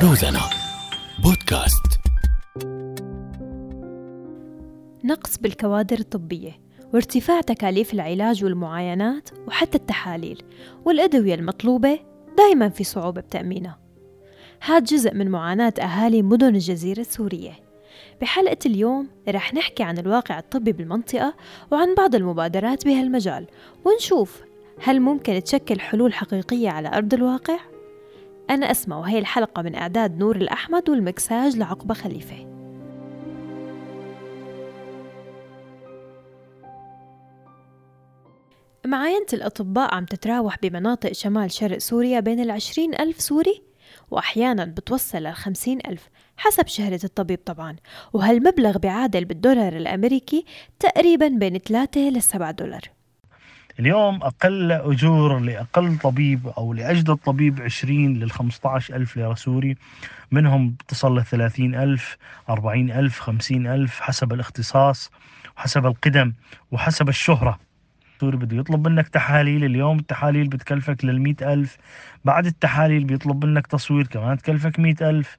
روزانا بودكاست. نقص بالكوادر الطبية وارتفاع تكاليف العلاج والمعاينات وحتى التحاليل والأدوية المطلوبة دايما في صعوبة بتأمينها. هاد جزء من معاناة أهالي مدن الجزيرة السورية. بحلقة اليوم رح نحكي عن الواقع الطبي بالمنطقة وعن بعض المبادرات بهالمجال ونشوف هل ممكن تشكل حلول حقيقية على أرض الواقع؟ أنا أسمع وهي الحلقة من إعداد نور الأحمد والمكساج لعقبة خليفة. معاينة الأطباء عم تتراوح بمناطق شمال شرق سوريا بين العشرين ألف سوري وأحيانا بتوصل للخمسين ألف حسب شهرة الطبيب طبعا. وهالمبلغ بيعادل بالدولار الأمريكي تقريبا بين 3 ل 7 دولار. اليوم أقل أجور لأقل طبيب أو لأجدد طبيب 20 لل 15 ألف ليرة سوري منهم تصل ل 30 ألف 40 ألف 50 ألف حسب الاختصاص وحسب القدم وحسب الشهرة. سوري بده يطلب منك تحاليل اليوم التحاليل بتكلفك للمئة ألف بعد التحاليل بيطلب منك تصوير كمان تكلفك مئة ألف.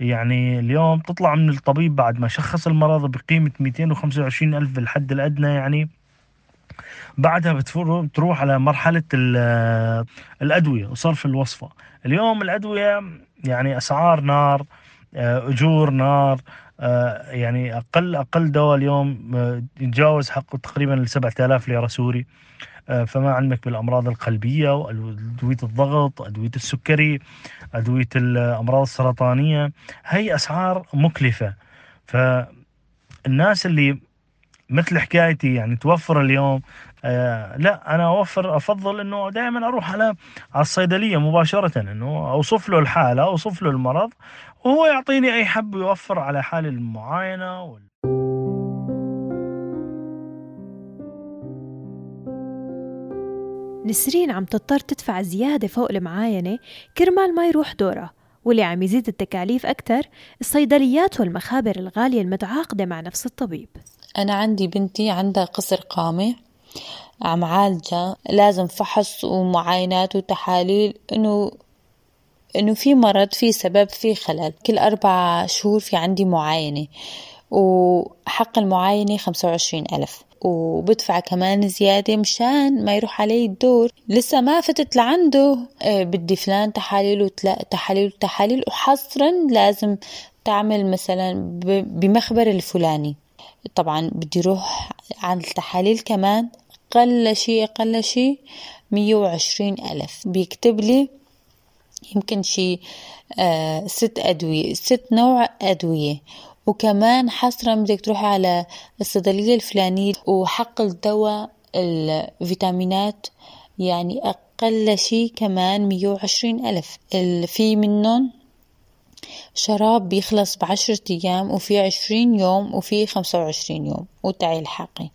يعني اليوم تطلع من الطبيب بعد ما شخص المرض بقيمة 225 ألف بالحد الأدنى يعني. بعدها بتروح على مرحلة الأدوية وصرف الوصفة. اليوم الأدوية يعني أسعار نار آه، أجور نار آه، يعني أقل أقل دواء اليوم آه، يتجاوز حقه تقريبا ل 7000 ليرة سوري. فما عندك بالأمراض القلبية وأدوية الضغط أدوية السكري أدوية الأمراض السرطانية. هي أسعار مكلفة. فالناس اللي مثل حكايتي يعني توفر اليوم. آه لا أنا أوفر أفضل إنه دائما أروح على على الصيدلية مباشرة إنه أوصف له الحالة أوصف له المرض وهو يعطيني أي حب يوفر على حال المعاينة وال... نسرين عم تضطر تدفع زيادة فوق المعاينة كرمال ما يروح دورها واللي عم يزيد التكاليف أكثر الصيدليات والمخابر الغالية المتعاقدة مع نفس الطبيب. أنا عندي بنتي عندها قصر قامة عم عالجة لازم فحص ومعاينات وتحاليل إنه إنه في مرض في سبب في خلل. كل أربع شهور في عندي معاينة وحق المعاينة خمسة وعشرين ألف. وبدفع كمان زيادة مشان ما يروح علي الدور. لسه ما فتت لعنده. آه، بدي فلان تحاليل وتلا تحاليل وتحاليل. وحصرا لازم تعمل مثلا بمخبر الفلاني. طبعا بدي روح على التحاليل كمان. أقل شي أقل شي مية وعشرين ألف. بيكتب لي يمكن شي آه ست أدوية ست نوع أدوية. وكمان حصرا بدك تروحي على الصيدلية الفلانية. وحق الدواء الفيتامينات يعني أقل شي كمان مية وعشرين ألف. في منهم شراب بيخلص بعشرة أيام وفي عشرين يوم وفي خمسة وعشرين يوم. وتعي الحقي.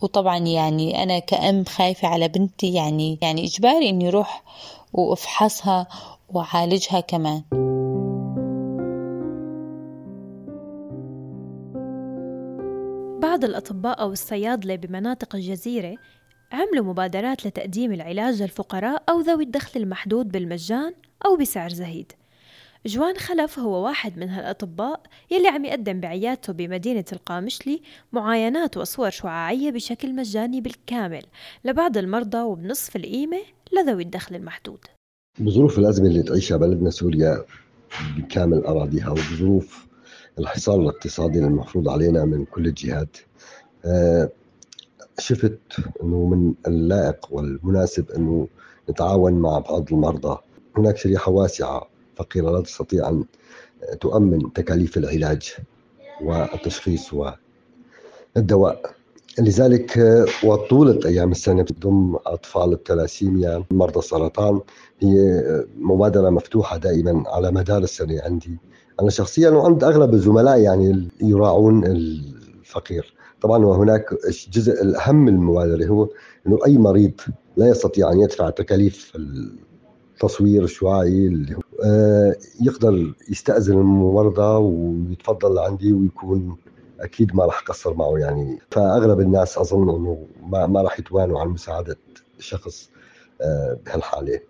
وطبعا يعني أنا كأم خايفة على بنتي يعني يعني إجباري إني أروح وأفحصها وأعالجها كمان. بعض الأطباء أو الصيادلة بمناطق الجزيرة عملوا مبادرات لتقديم العلاج للفقراء أو ذوي الدخل المحدود بالمجان أو بسعر زهيد. جوان خلف هو واحد من هالأطباء يلي عم يقدم بعيادته بمدينة القامشلي معاينات وصور شعاعية بشكل مجاني بالكامل لبعض المرضى وبنصف القيمة لذوي الدخل المحدود. بظروف الأزمة اللي تعيشها بلدنا سوريا بكامل أراضيها وبظروف الحصار الاقتصادي المفروض علينا من كل الجهات آه، شفت أنه من اللائق والمناسب أنه نتعاون مع بعض المرضى. هناك شريحة واسعة فقيرة لا تستطيع أن تؤمن تكاليف العلاج والتشخيص والدواء. لذلك وطولة أيام السنة تضم أطفال التلاسيميا مرضى السرطان. هي مبادرة مفتوحة دائما على مدار السنة عندي. أنا شخصيا وعند أغلب الزملاء يعني يراعون الفقير. طبعا وهناك جزء الأهم من المبادرة هو أنه أي مريض لا يستطيع أن يدفع تكاليف التصوير الشعاعي اللي آه، يقدر يستأذن الممرضة ويتفضل لعندي ويكون أكيد ما راح اقصر معه يعني. فأغلب الناس أظن إنه ما, ما راح يتوانوا عن مساعدة شخص آه، بهالحالة.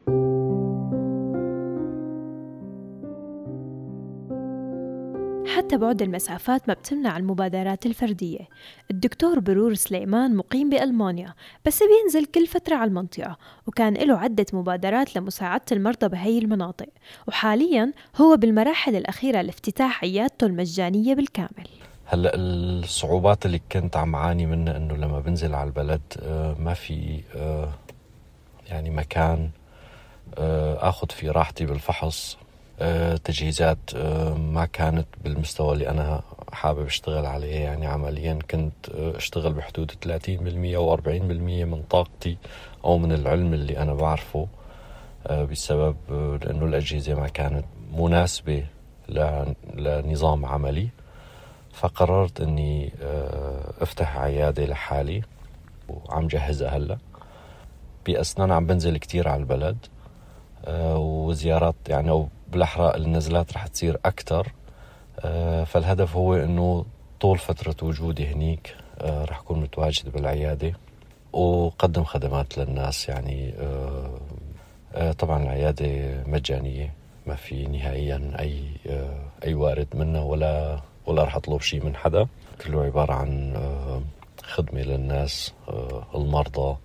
وحتى بعد المسافات ما بتمنع المبادرات الفردية. الدكتور برور سليمان مقيم بألمانيا بس بينزل كل فترة على المنطقة وكان له عدة مبادرات لمساعدة المرضى بهي المناطق. وحاليا هو بالمراحل الأخيرة لافتتاح عيادته المجانية بالكامل. هلأ الصعوبات اللي كنت عم عاني منها إنه لما بنزل على البلد آه، ما في آه، يعني مكان آه، آخذ فيه راحتي بالفحص تجهيزات ما كانت بالمستوى اللي أنا حابب أشتغل عليه. يعني عمليا كنت أشتغل بحدود 30% أو 40% من طاقتي أو من العلم اللي أنا بعرفه بسبب لأنه الأجهزة ما كانت مناسبة لنظام عملي. فقررت إني آه، أفتح عيادة لحالي وعم جهزها هلأ. باثناء عم بنزل كتير على البلد آه، وزيارات يعني أو بالأحرى النزلات رح تصير أكثر آه، فالهدف هو إنه طول فترة وجودي هنيك رح أكون متواجد بالعيادة وقدم خدمات للناس يعني طبعا العيادة مجانية ما في نهائيا أي أي وارد منها ولا ولا رح أطلب شيء من حدا. كله عبارة عن آه، خدمة للناس آه، المرضى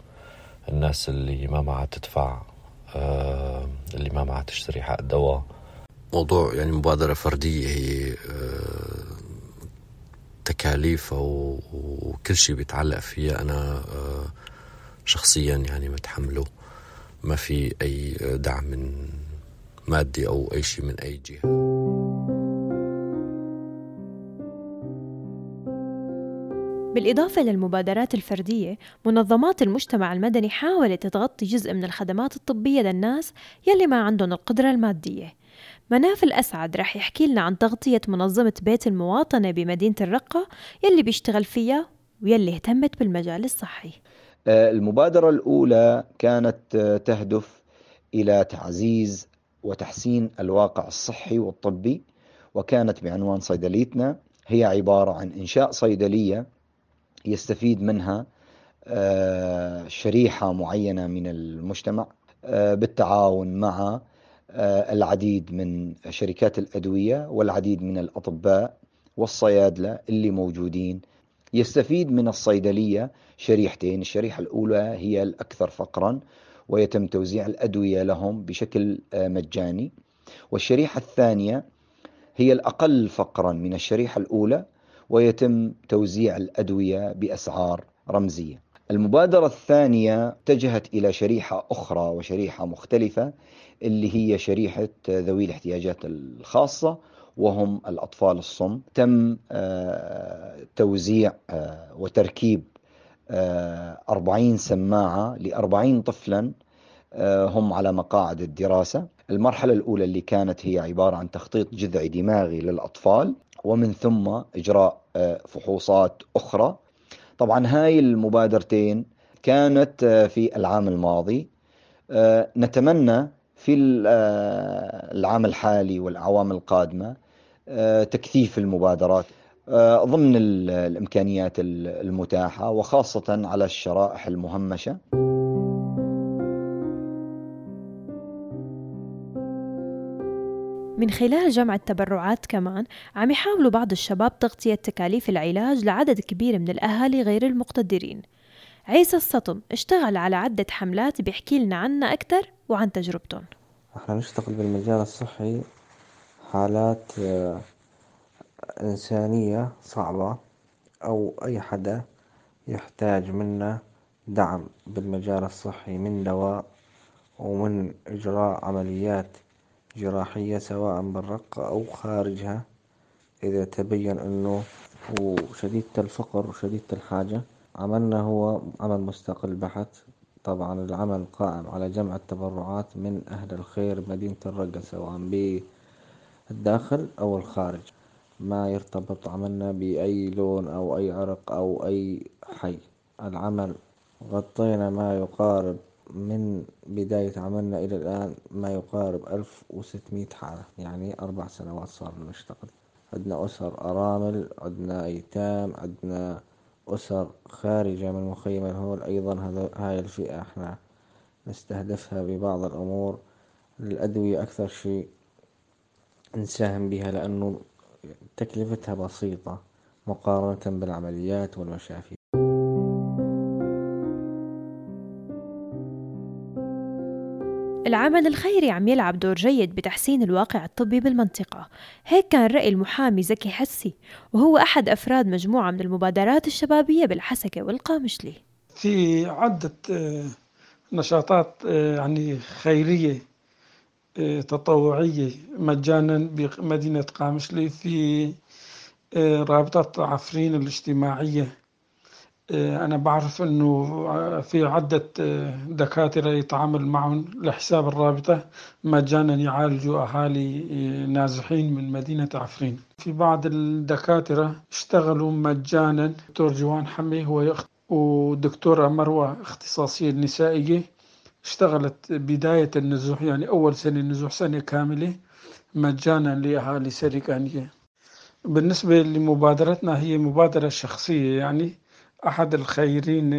الناس اللي ما معها تدفع آه، اللي ما معها تشتري حق دواء موضوع يعني مبادرة فردية هي تكاليفها وكل شيء بيتعلق فيها. أنا شخصيا يعني متحمله. ما في أي دعم من مادي أو أي شيء من أي جهة. بالإضافة للمبادرات الفردية منظمات المجتمع المدني حاولت تغطي جزء من الخدمات الطبية للناس يلي ما عندهم القدرة المادية. مناف الأسعد رح يحكي لنا عن تغطية منظمة بيت المواطنة بمدينة الرقة يلي بيشتغل فيها ويلي اهتمت بالمجال الصحي. آه، المبادرة الأولى كانت آه، تهدف إلى تعزيز وتحسين الواقع الصحي والطبي وكانت بعنوان صيدليتنا. هي عبارة عن إنشاء صيدلية يستفيد منها آه، شريحة معينة من المجتمع آه، بالتعاون مع آه، العديد من شركات الأدوية والعديد من الأطباء والصيادلة اللي موجودين. يستفيد من الصيدلية شريحتين الشريحة الأولى هي الأكثر فقرا ويتم توزيع الأدوية لهم بشكل مجاني. والشريحة الثانية هي الأقل فقرا من الشريحة الأولى ويتم توزيع الأدوية بأسعار رمزية. المبادرة الثانية اتجهت إلى شريحة أخرى وشريحة مختلفة اللي هي شريحة ذوي الاحتياجات الخاصة وهم الأطفال الصم. تم آه، توزيع آه، وتركيب آه، أربعين سماعة لأربعين طفلا هم على مقاعد الدراسة. المرحلة الأولى اللي كانت هي عبارة عن تخطيط جذعي دماغي للأطفال. ومن ثم إجراء آه، فحوصات أخرى. طبعا هاي المبادرتين كانت آه، في العام الماضي. آه، نتمنى في العام الحالي والأعوام القادمة تكثيف المبادرات ضمن الإمكانيات المتاحة وخاصة على الشرائح المهمشة. من خلال جمع التبرعات كمان عم يحاولوا بعض الشباب تغطية تكاليف العلاج لعدد كبير من الأهالي غير المقتدرين. عيسى السطم اشتغل على عدة حملات بيحكي لنا عنها أكثر وعن تجربتهم. إحنا نشتغل بالمجال الصحي حالات آه، إنسانية صعبة أو أي حدا يحتاج منا دعم بالمجال الصحي من دواء ومن إجراء عمليات جراحية سواء بالرقة أو خارجها. إذا تبين أنه هو شديد الفقر وشديد الحاجة عملنا هو عمل مستقل بحث طبعا العمل قائم على جمع التبرعات من أهل الخير مدينة الرقة سواء بالداخل أو الخارج. ما يرتبط عملنا بأي لون أو أي عرق أو أي حي. العمل غطينا ما يقارب من بداية عملنا إلى الآن ما يقارب ألف وستمائة حالة يعني أربع سنوات صار نشتغل عندنا أسر أرامل عندنا أيتام عندنا أسر خارجة من مخيم الهول. أيضا هاي الفئة إحنا نستهدفها ببعض الأمور. الأدوية أكثر شيء نساهم بها لأنه تكلفتها بسيطة مقارنة بالعمليات والمشافي. العمل الخيري عم يلعب دور جيد بتحسين الواقع الطبي بالمنطقة. هيك كان رأي المحامي زكي حسي وهو أحد أفراد مجموعة من المبادرات الشبابية بالحسكة والقامشلي. في عدة آه، نشاطات آه، يعني خيرية آه، تطوعية مجانا بمدينة قامشلي في رابطة عفرين الاجتماعية. أنا بعرف أنه في عدة آه، دكاترة يتعامل معهم لحساب الرابطة مجانا يعالجوا أهالي آه، نازحين من مدينة عفرين. في بعض الدكاترة اشتغلوا مجانا. دكتور جوان حمي هو ودكتورة مروة اختصاصية نسائية اشتغلت بداية النزوح يعني أول سنة نزوح سنة كاملة مجانا لأهالي سريكانية بالنسبة لمبادرتنا هي مبادرة شخصية يعني أحد الخيرين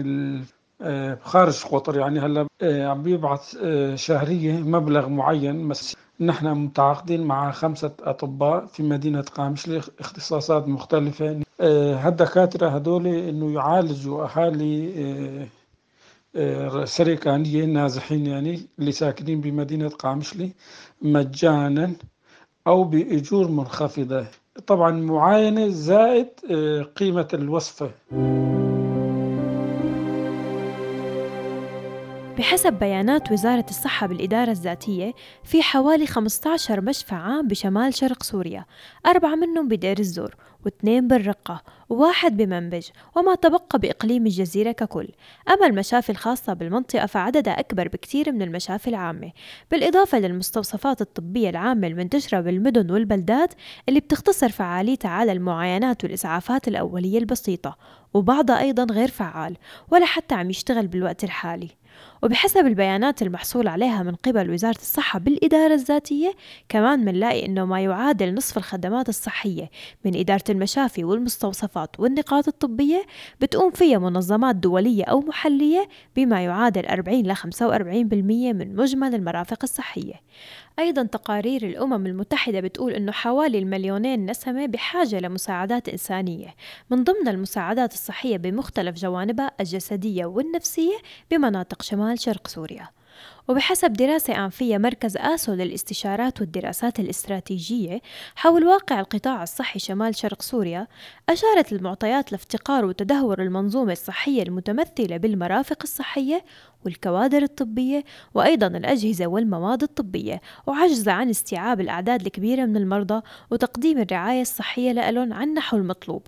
آه، خارج قطر يعني هلا آه، عم بيبعث آه، شهرية مبلغ معين بس نحن متعاقدين مع خمسة أطباء في مدينة قامشلي اختصاصات مختلفة. هالدكاترة هدول إنه يعالجوا أهالي سريكانية نازحين يعني اللي ساكنين بمدينة قامشلي مجانا أو بأجور منخفضة. طبعا معاينة زائد قيمة الوصفة. بحسب بيانات وزارة الصحة بالإدارة الذاتية في حوالي 15 مشفى عام بشمال شرق سوريا أربعة منهم بدير الزور واثنين بالرقة وواحد بمنبج وما تبقى بإقليم الجزيرة ككل. أما المشافي الخاصة بالمنطقة فعددها أكبر بكثير من المشافي العامة. بالإضافة للمستوصفات الطبية العامة المنتشرة بالمدن والبلدات اللي بتختصر فعاليتها على المعاينات والإسعافات الأولية البسيطة وبعضها أيضا غير فعال ولا حتى عم يشتغل بالوقت الحالي. وبحسب البيانات المحصول عليها من قبل وزارة الصحة بالإدارة الذاتية كمان منلاقي أنه ما يعادل نصف الخدمات الصحية من إدارة المشافي والمستوصفات والنقاط الطبية بتقوم فيها منظمات دولية أو محلية بما يعادل 40 ل 45% من مجمل المرافق الصحية. أيضا تقارير الأمم المتحدة بتقول أنه حوالي المليونين نسمة بحاجة لمساعدات إنسانية من ضمن المساعدات الصحية بمختلف جوانبها الجسدية والنفسية بمناطق شمال شرق سوريا. وبحسب دراسة أنفية مركز آسو للاستشارات والدراسات الاستراتيجية حول واقع القطاع الصحي شمال شرق سوريا أشارت المعطيات لافتقار وتدهور المنظومة الصحية المتمثلة بالمرافق الصحية والكوادر الطبية وأيضا الأجهزة والمواد الطبية وعجز عن استيعاب الأعداد الكبيرة من المرضى وتقديم الرعاية الصحية لهم عن نحو المطلوب.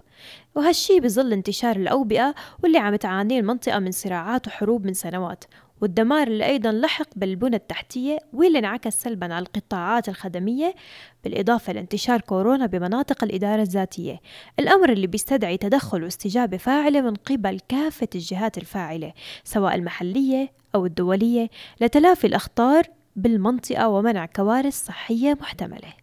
وهالشي بظل انتشار الأوبئة واللي عم تعانيه المنطقة من صراعات وحروب من سنوات. والدمار اللي أيضا لحق بالبنى التحتية واللي انعكس سلبا على القطاعات الخدمية بالإضافة لانتشار كورونا بمناطق الإدارة الذاتية. الأمر اللي بيستدعي تدخل واستجابة فاعلة من قبل كافة الجهات الفاعلة سواء المحلية أو الدولية لتلافي الأخطار بالمنطقة ومنع كوارث صحية محتملة.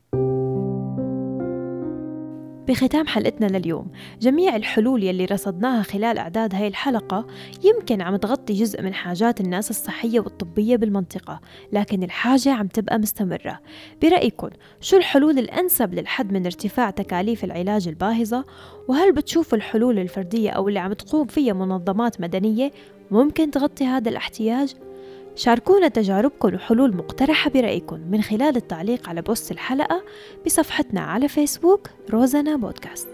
بختام حلقتنا لليوم. جميع الحلول يلي رصدناها خلال أعداد هاي الحلقة يمكن عم تغطي جزء من حاجات الناس الصحية والطبية بالمنطقة لكن الحاجة عم تبقى مستمرة. برأيكم شو الحلول الأنسب للحد من ارتفاع تكاليف العلاج الباهظة؟ وهل بتشوفوا الحلول الفردية أو اللي عم تقوم فيها منظمات مدنية ممكن تغطي هذا الاحتياج؟ شاركونا تجاربكم وحلول مقترحة برأيكم من خلال التعليق على بوست الحلقة بصفحتنا على فيسبوك روزانا بودكاست.